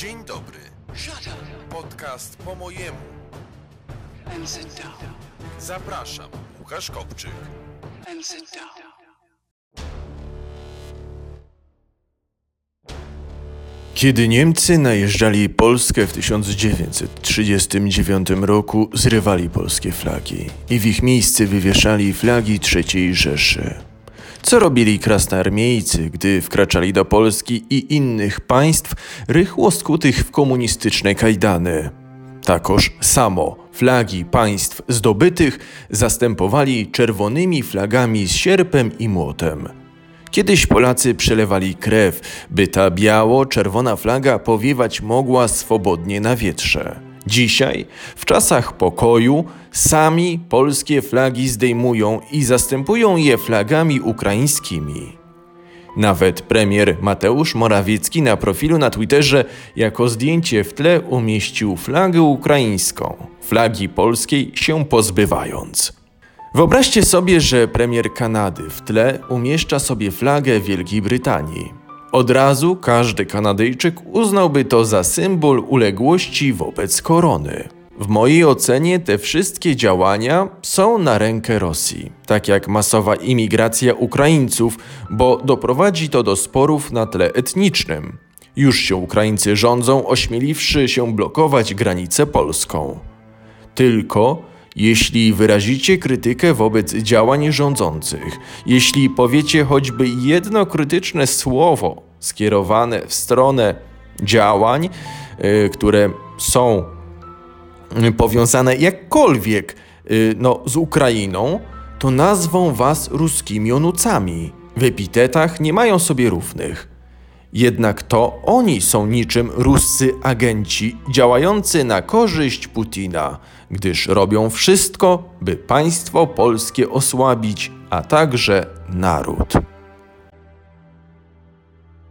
Dzień dobry. Podcast po mojemu. Zapraszam. Łukasz Kopczyk. Kiedy Niemcy najeżdżali Polskę w 1939 roku, zrywali polskie flagi i w ich miejsce wywieszali flagi III Rzeszy. Co robili krasnoarmiejcy, gdy wkraczali do Polski i innych państw rychło skutych w komunistyczne kajdany? Takoż samo flagi państw zdobytych zastępowali czerwonymi flagami z sierpem i młotem. Kiedyś Polacy przelewali krew, by ta biało-czerwona flaga powiewać mogła swobodnie na wietrze. Dzisiaj, w czasach pokoju, sami polskie flagi zdejmują i zastępują je flagami ukraińskimi. Nawet premier Mateusz Morawiecki na profilu na Twitterze jako zdjęcie w tle umieścił flagę ukraińską, flagi polskiej się pozbywając. Wyobraźcie sobie, że premier Kanady w tle umieszcza sobie flagę Wielkiej Brytanii. Od razu każdy Kanadyjczyk uznałby to za symbol uległości wobec korony. W mojej ocenie te wszystkie działania są na rękę Rosji, tak jak masowa imigracja Ukraińców, bo doprowadzi to do sporów na tle etnicznym. Już się Ukraińcy rządzą, ośmieliwszy się blokować granicę polską. Tylko jeśli wyrazicie krytykę wobec działań rządzących, jeśli powiecie choćby jedno krytyczne słowo skierowane w stronę działań, y, które są y, powiązane jakkolwiek y, no, z Ukrainą, to nazwą was ruskimi onucami. W epitetach nie mają sobie równych. Jednak to oni są niczym ruscy agenci działający na korzyść Putina, gdyż robią wszystko, by państwo polskie osłabić, a także naród.